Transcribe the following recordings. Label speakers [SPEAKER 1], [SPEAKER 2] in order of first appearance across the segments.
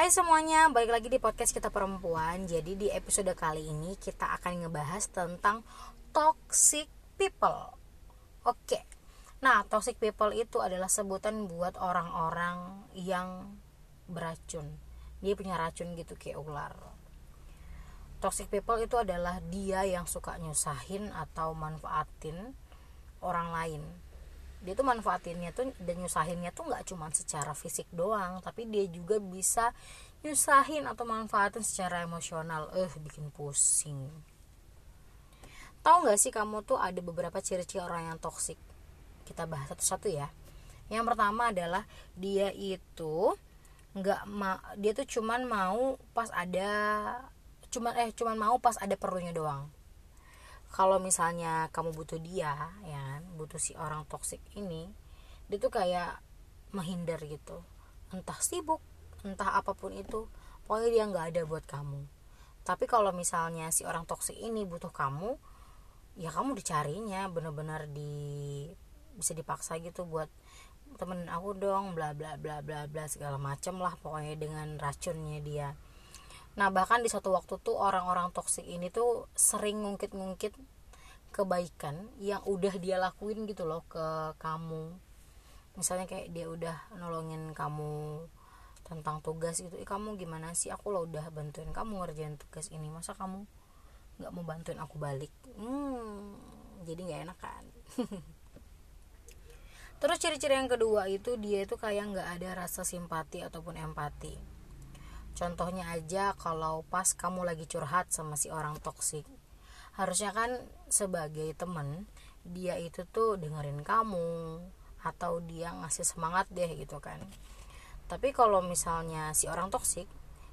[SPEAKER 1] Hai semuanya, balik lagi di podcast kita perempuan. Jadi di episode kali ini kita akan ngebahas tentang toxic people. Oke. Nah, toxic people itu adalah sebutan buat orang-orang yang beracun. Dia punya racun gitu kayak ular. Toxic people itu adalah dia yang suka nyusahin atau manfaatin orang lain dia tuh manfaatinnya tuh dan nyusahinnya tuh nggak cuma secara fisik doang tapi dia juga bisa nyusahin atau manfaatin secara emosional. Eh bikin pusing. Tahu nggak sih kamu tuh ada beberapa ciri-ciri orang yang toksik kita bahas satu-satu ya. Yang pertama adalah dia itu nggak dia tuh cuman mau pas ada cuman eh cuman mau pas ada perlunya doang kalau misalnya kamu butuh dia ya butuh si orang toksik ini dia tuh kayak menghindar gitu. Entah sibuk entah apa pun itu pokoknya dia nggak ada buat kamu. Tapi kalau misalnya si orang toksik ini butuh kamu ya kamu dicarinya bener-bener di bisa dipaksa gitu buat temen aku dong bla bla bla bla bla segala macem lah pokoknya dengan racunnya dia Nah bahkan di suatu waktu tuh orang-orang toksik ini tuh sering ngungkit-ngungkit kebaikan yang udah dia lakuin gitu loh ke kamu. Misalnya kayak dia udah nolongin kamu tentang tugas gitu. Eh kamu gimana sih? Aku lo udah bantuin kamu ngerjain tugas ini. Masa kamu nggak mau bantuin aku balik? Hmm, jadi nggak enak kan? Terus ciri-ciri yang kedua itu dia itu kayak nggak ada rasa simpati ataupun empati Contohnya aja kalau pas kamu lagi curhat sama si orang toksik. Harusnya kan sebagai temen dia itu tuh dengerin kamu atau dia ngasih semangat deh gitu kan. Tapi kalau misalnya si orang toksik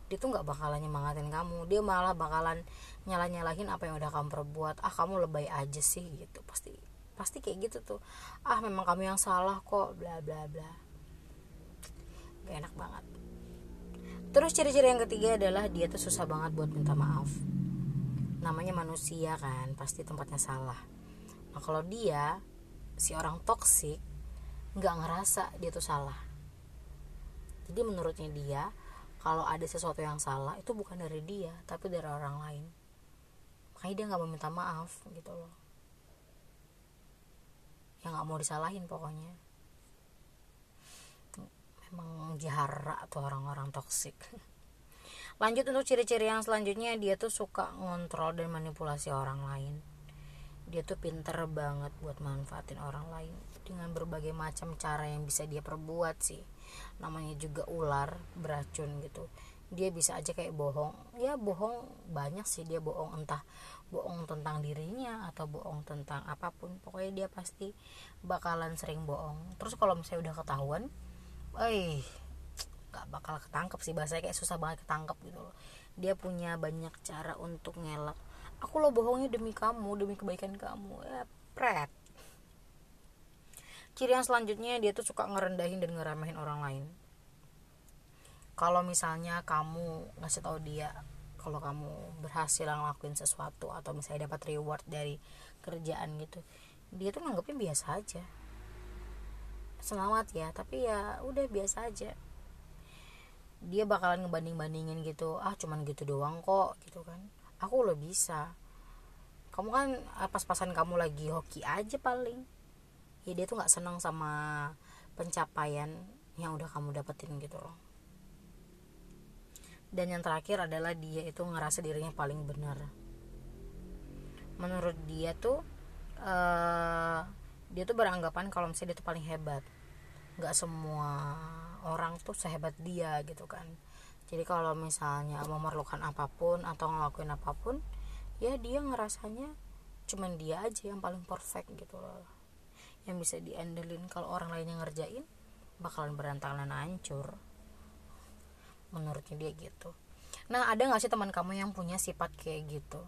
[SPEAKER 1] dia tuh nggak bakalan nyemangatin kamu. Dia malah bakalan nyala nyalahin apa yang udah kamu perbuat. Ah kamu lebay aja sih gitu. Pasti pasti kayak gitu tuh. Ah memang kamu yang salah kok bla bla bla. Gak enak banget Terus ciri-ciri yang ketiga adalah dia tuh susah banget buat minta maaf. Namanya manusia kan, pasti tempatnya salah. Nah kalau dia, si orang toksik, nggak ngerasa dia tuh salah. Jadi menurutnya dia, kalau ada sesuatu yang salah itu bukan dari dia, tapi dari orang lain. Makanya dia nggak mau minta maaf gitu loh. Yang nggak mau disalahin pokoknya emang jahara tuh orang-orang toksik lanjut untuk ciri-ciri yang selanjutnya dia tuh suka ngontrol dan manipulasi orang lain. Dia tuh pinter banget buat manfaatin orang lain. Dengan berbagai macam cara yang bisa dia perbuat sih. Namanya juga ular beracun gitu. Dia bisa aja kayak bohong. Ya bohong banyak sih. Dia bohong entah bohong tentang dirinya atau bohong tentang apa pun. Pokoknya dia pasti bakalan sering bohong. Terus kalau misalnya udah ketahuan eh nggak bakal ketangkep sih bahasanya kayak susah banget ketangkep gitu loh. Dia punya banyak cara untuk ngelak. Aku lo bohongnya demi kamu demi kebaikan kamu. Ya pret. Ciri yang selanjutnya dia tuh suka ngerendahin dan ngeremehin orang lain. Kalau misalnya kamu ngasih tahu dia kalau kamu berhasil ngelakuin sesuatu atau misalnya dapat reward dari kerjaan gitu dia tuh nganggepnya biasa aja selamat ya tapi ya udah biasa aja. Dia bakalan ngebanding bandingin gitu ah cuman gitu doang kok gitu kan. Aku lo bisa. Kamu kan ah, pas-pasan kamu lagi hoki aja paling. Ya dia tuh nggak senang sama pencapaian yang udah kamu dapetin gitu loh. Dan yang terakhir adalah dia itu ngerasa dirinya paling benar. Menurut dia tuh uh, dia tuh beranggapan kalau misalnya dia tuh paling hebat nggak semua orang tuh sehebat dia gitu kan. Jadi kalau misalnya memerlukan apa pun atau ngelakuin apa pun ya dia ngerasanya cuman dia aja yang paling perfect gitu loh. Yang bisa diandelin kalau orang lain yang ngerjain bakalan berantakan hancur. Menurutnya dia gitu. Nah ada nggak sih teman kamu yang punya sifat kayak gitu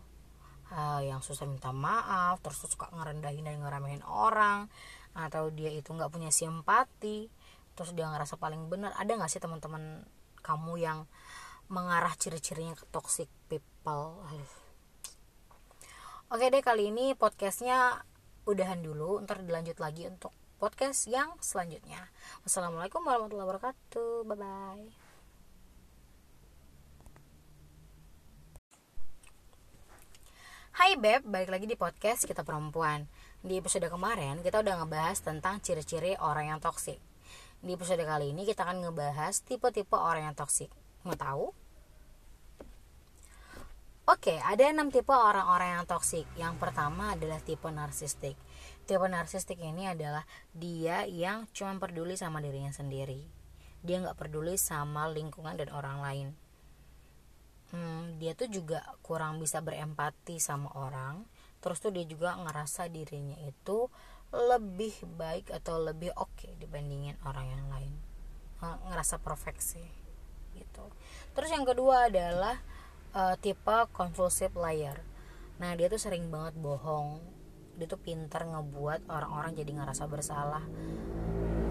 [SPEAKER 1] uh, yang susah minta maaf terus suka ngerendahin dan ngeremehin orang atau dia itu nggak punya simpati terus dia ngerasa paling benar. Ada nggak sih teman-teman kamu yang mengarah ciri-cirinya ke toxic people? Oke deh kali ini podcastnya udahan dulu. Ntar dilanjut lagi untuk podcast yang selanjutnya. Wassalamualaikum warahmatullahi wabarakatuh. Bye bye Hai Beb, balik lagi di podcast kita perempuan. Di episode kemarin kita udah ngebahas tentang ciri-ciri orang yang toksik Di episode kali ini kita akan ngebahas tipe-tipe orang yang toksik Mau tahu? Oke, ada enam tipe orang-orang yang toksik Yang pertama adalah tipe narsistik. Tipe narsistik ini adalah dia yang cuma peduli sama dirinya sendiri. Dia nggak peduli sama lingkungan dan orang lain hmm, dia tuh juga kurang bisa berempati sama orang. Terus tuh dia juga ngerasa dirinya itu lebih baik atau lebih oke okay dibandingin orang yang lain. Ngerasa perfeksi gitu. Terus yang kedua adalah uh, tipe compulsive liar nah dia tuh sering banget bohong. Dia tuh pintar ngebuat orang-orang jadi ngerasa bersalah.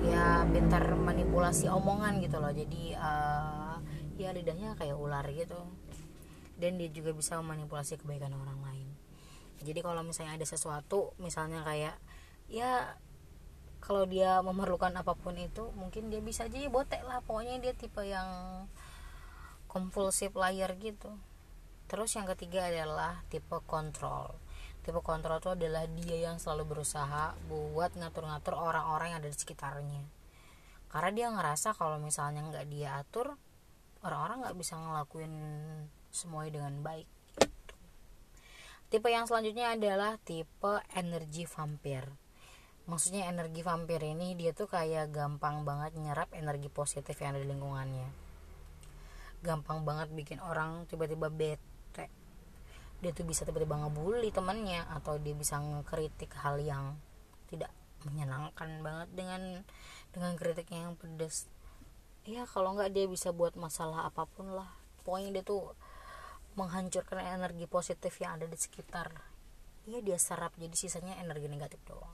[SPEAKER 1] Ya pintar manipulasi omongan gitu loh. Jadi uh, ya lidahnya kayak ular gitu dan dia juga bisa memanipulasi kebaikan orang lain. Jadi kalau misalnya ada sesuatu misalnya kayak ya kalau dia memerlukan apa pun itu mungkin dia bisa aja ya botek lah. Pokoknya dia tipe yang kompulsif liar gitu. Terus yang ketiga adalah tipe kontrol. Tipe kontrol itu adalah dia yang selalu berusaha buat ngatur-ngatur orang-orang yang ada di sekitarnya. Karena dia ngerasa kalau misalnya nggak dia atur orang-orang nggak bisa ngelakuin semuanya dengan baik tipe yang selanjutnya adalah tipe energi vampir. Maksudnya energi vampir ini dia tuh kayak gampang banget nyerap energi positif yang ada di lingkungannya. Gampang banget bikin orang tiba-tiba bete. Dia tuh bisa tiba-tiba ngebully temannya atau dia bisa ngekritik hal yang tidak menyenangkan banget dengan dengan kritiknya yang pedas ya kalau nggak dia bisa buat masalah apa pun lah. Pokoknya dia tuh menghancurkan energi positif yang ada di sekitar. Iya dia serap jadi sisanya energi negatif doang.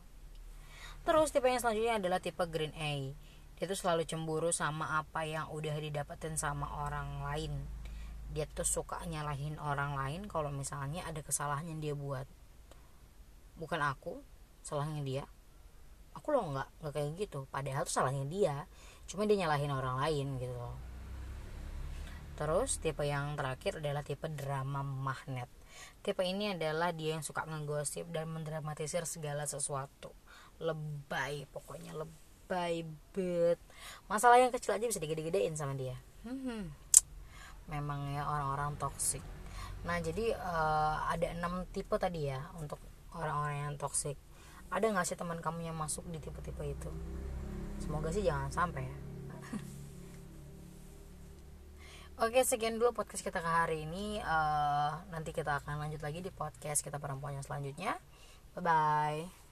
[SPEAKER 1] Terus tipe yang selanjutnya adalah tipe green A. Dia tuh selalu cemburu sama apa yang udah didapetin sama orang lain. Dia tuh suka nyalahin orang lain kalau misalnya ada kesalahan yang dia buat. Bukan aku salahnya dia. Aku loh nggak nggak kayak gitu. Padahal tuh salahnya dia. Cuma dia nyalahin orang lain gitu loh Terus tipe yang terakhir adalah tipe drama magnet. Tipe ini adalah dia yang suka menggosip dan mendramatisir segala sesuatu. Lebay, pokoknya lebay bet. Masalah yang kecil aja bisa digede-gedein sama dia. Hmm, memang ya orang-orang toksik. Nah jadi uh, ada enam tipe tadi ya untuk orang-orang yang toksik. Ada nggak sih teman kamu yang masuk di tipe-tipe itu? Semoga sih jangan sampai ya. Oke sekian dulu podcast kita ke hari ini. Uh, Nanti kita akan lanjut lagi di podcast kita perempuan yang selanjutnya. Bye bye